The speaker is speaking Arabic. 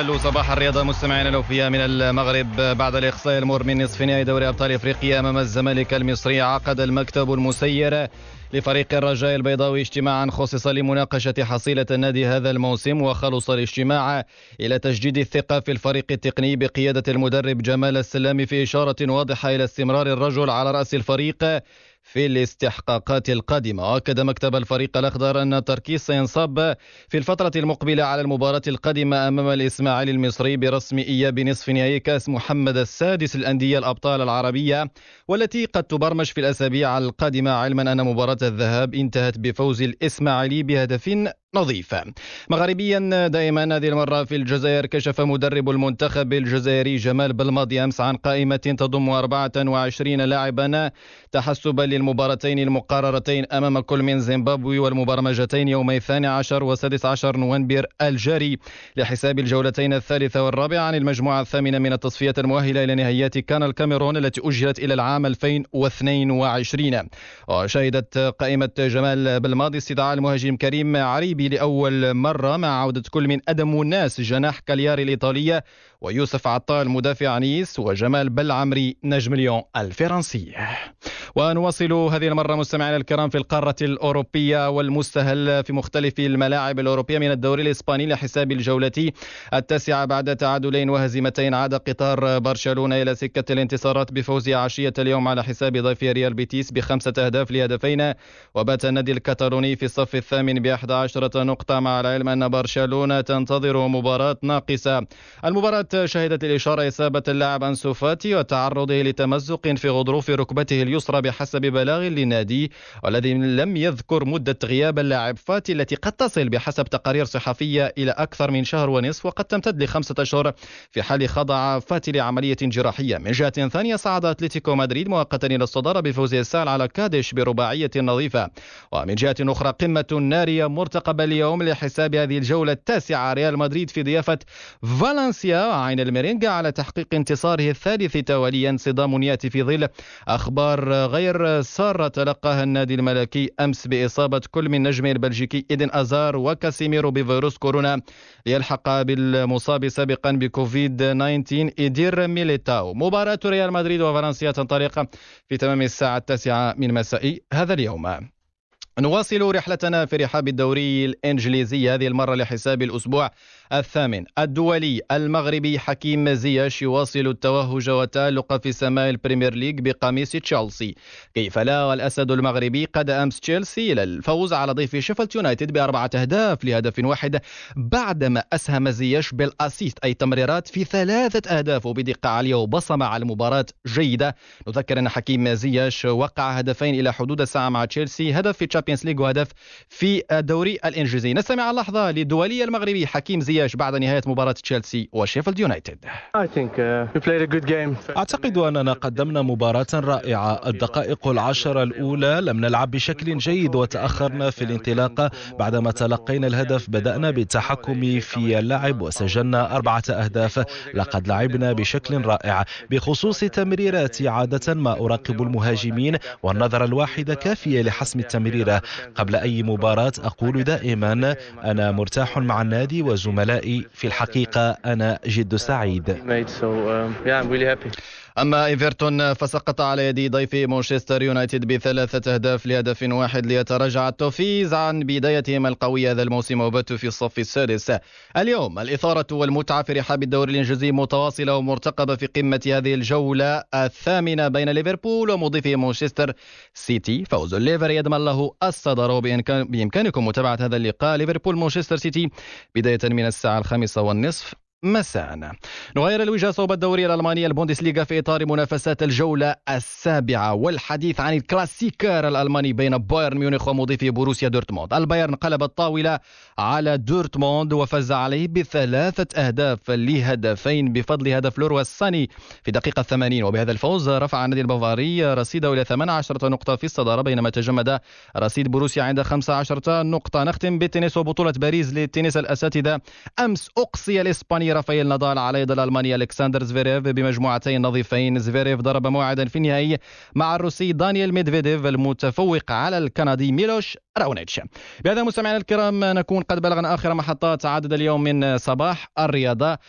ألو صباح الرياضة مستمعينا الأوفياء من المغرب بعد الإقصاء المر من نصف نهائي دوري أبطال إفريقيا أمام الزمالك المصري. عقد المكتب المسير لفريق الرجاء البيضاوي اجتماعا خصص لمناقشة حصيلة النادي هذا الموسم وخلص الاجتماع إلى تجديد الثقة في الفريق التقني بقيادة المدرب جمال السلام في إشارة واضحة إلى استمرار الرجل على رأس الفريق. في الاستحقاقات القادمة. وأكد مكتب الفريق الأخضر أن التركيز سينصب في الفترة المقبلة على المباراة القادمة أمام الإسماعيلي المصري برسم إياب نصف نهائي كأس محمد السادس الأندية الأبطال العربية والتي قد تبرمج في الأسابيع القادمة علما أن مباراة الذهاب انتهت بفوز الإسماعيلي بهدف نظيف مغربيا دائما هذه المرة في الجزائر كشف مدرب المنتخب الجزائري جمال بالماضي أمس عن قائمة تضم 24 لاعبا تحسبا للمباراتين المقررتين أمام كل من زيمبابوي والمبرمجتين يومي 12 و 16 نوفمبر الجاري. لحساب الجولتين الثالثة والرابعة عن المجموعة الثامنة من التصفية المؤهلة إلى نهائيات كان الكاميرون التي أجلت إلى العام 2022 وشهدت قائمة جمال بالماضي استدعاء المهاجم كريم عريب الأجنبي لأول مرة مع عودة كل من أدم والناس جناح كالياري الإيطالية ويوسف عطال مدافع نيس وجمال بلعمري نجم ليون الفرنسي. ونواصل هذه المرة مستمعينا الكرام في القارة الأوروبية والمستهل في مختلف الملاعب الأوروبية من الدوري الإسباني لحساب الجولة التاسعة بعد تعادلين وهزيمتين عاد قطار برشلونة إلى سكة الانتصارات بفوز عشية اليوم على حساب ضيف ريال بيتيس بخمسة أهداف لهدفين. وبات النادي الكتالوني في الصف الثامن ب 11 نقطة مع العلم أن برشلونة تنتظر مباراة ناقصة. المباراة شهدت الإشارة إصابة اللاعب أنسو فاتي وتعرضه لتمزق في غضروف ركبته اليسرى بحسب بلاغ للنادي والذي لم يذكر مدة غياب اللاعب فاتي التي قد تصل بحسب تقارير صحفية إلى أكثر من شهر ونصف وقد تمتد لخمسة أشهر في حال خضع فاتي لعملية جراحية. من جهة ثانية صعد أتلتيكو مدريد مؤقتا إلى الصدارة بفوزه السهل على كادش برباعية نظيفة. ومن جهة أخرى قمة نارية مرتقبة اليوم لحساب هذه الجولة التاسعة. ريال مدريد في ضيافة فالنسيا عين الميرينجا على تحقيق انتصاره الثالث تواليا صدام يأتي في ظل أخبار غير سارة تلقاها النادي الملكي أمس بإصابة كل من نجمه البلجيكي إيدن أزار وكاسيميرو بفيروس كورونا. ليلحق بالمصاب سابقا بكوفيد 19 إيدير ميليتاو. مباراة ريال مدريد وفالنسيا تنطلق في تمام الساعة التاسعة من مساء هذا اليوم. نواصل رحلتنا في رحاب الدوري الإنجليزي. هذه المرة لحساب الأسبوع. الثامن. الدولي المغربي حكيم زياش يواصل التوهج والتألق في سماء البريمير ليج بقميص تشيلسي. كيف لا؟ والأسد المغربي قاد أمس تشيلسي إلى الفوز على ضيف شيفيلد يونايتد بأربعة أهداف لهدف واحد بعدما أسهم زياش بال assist. أي تمريرات في ثلاثة أهداف وبدقة عالية وبصم على المباراة جيدة. نذكر أن حكيم زياش وقع هدفين إلى حدود الساعة مع تشيلسي. هدف في تشامبيونز ليج وهدف في الدوري الإنجليزي. نستمع اللحظة للدولي المغربي حكيم زياش زياش بعد نهاية مباراة تشيلسي وشيفيلد يونايتد. Uh, أعتقد أننا قدمنا مباراة رائعة. الدقائق العشرة الأولى لم نلعب بشكل جيد وتأخرنا في الانطلاق. بعدما تلقينا الهدف بدأنا بالتحكم في اللعب وسجلنا أربعة أهداف. لقد لعبنا بشكل رائع بخصوص التمريرات. عادة ما أراقب المهاجمين والنظرة الواحدة كافية لحسم التمريرة قبل أي مباراة أقول دائما أنا مرتاح مع النادي وزملائي. زملائي في الحقيقة أنا جد سعيد. أما إيفرتون فسقط على يد ضيف مانشستر يونايتد بثلاثة أهداف لهدف واحد ليتراجع التوفيز عن بدايتهم القوية هذا الموسم وباتوا في الصف السادس. اليوم الإثارة والمتعة في رحاب الدوري الإنجليزي متواصلة ومرتقبة في قمة هذه الجولة الثامنة بين ليفربول ومضيفه مانشستر سيتي. فوز الليفر يضمن له الصدارة وبإمكانكم متابعة هذا اللقاء ليفربول مانشستر سيتي بداية من الساعة الخامسة والنصف. مساء نغير الوجهة صوب الدوري الألماني البوندسليغا في إطار منافسات الجولة السابعة والحديث عن الكلاسيكر الألماني بين بايرن ميونخ ومضيفه بوروسيا دورتموند. البايرن قلب الطاولة على دورتموند وفاز عليه بثلاثة أهداف لهدفين بفضل هدف لوروا ساني في دقيقة 80 وبهذا الفوز رفع النادي البافاري رصيده إلى 18 نقطة في الصدارة بينما تجمد رصيد بوروسيا عند 15 نقطة. نختم بالتنس وبطولة باريس للتنس الأساتذة. أمس أقصي رافائيل نادال على يد الألماني ألكسندر زفيريف بمجموعتين نظيفين. زفيريف ضرب موعدا في النهائي مع الروسي دانيال ميدفيديف المتفوق على الكندي ميلوش راونيتش. بهذا مستمعينا الكرام نكون قد بلغنا آخر محطات عدد اليوم من صباح الرياضة.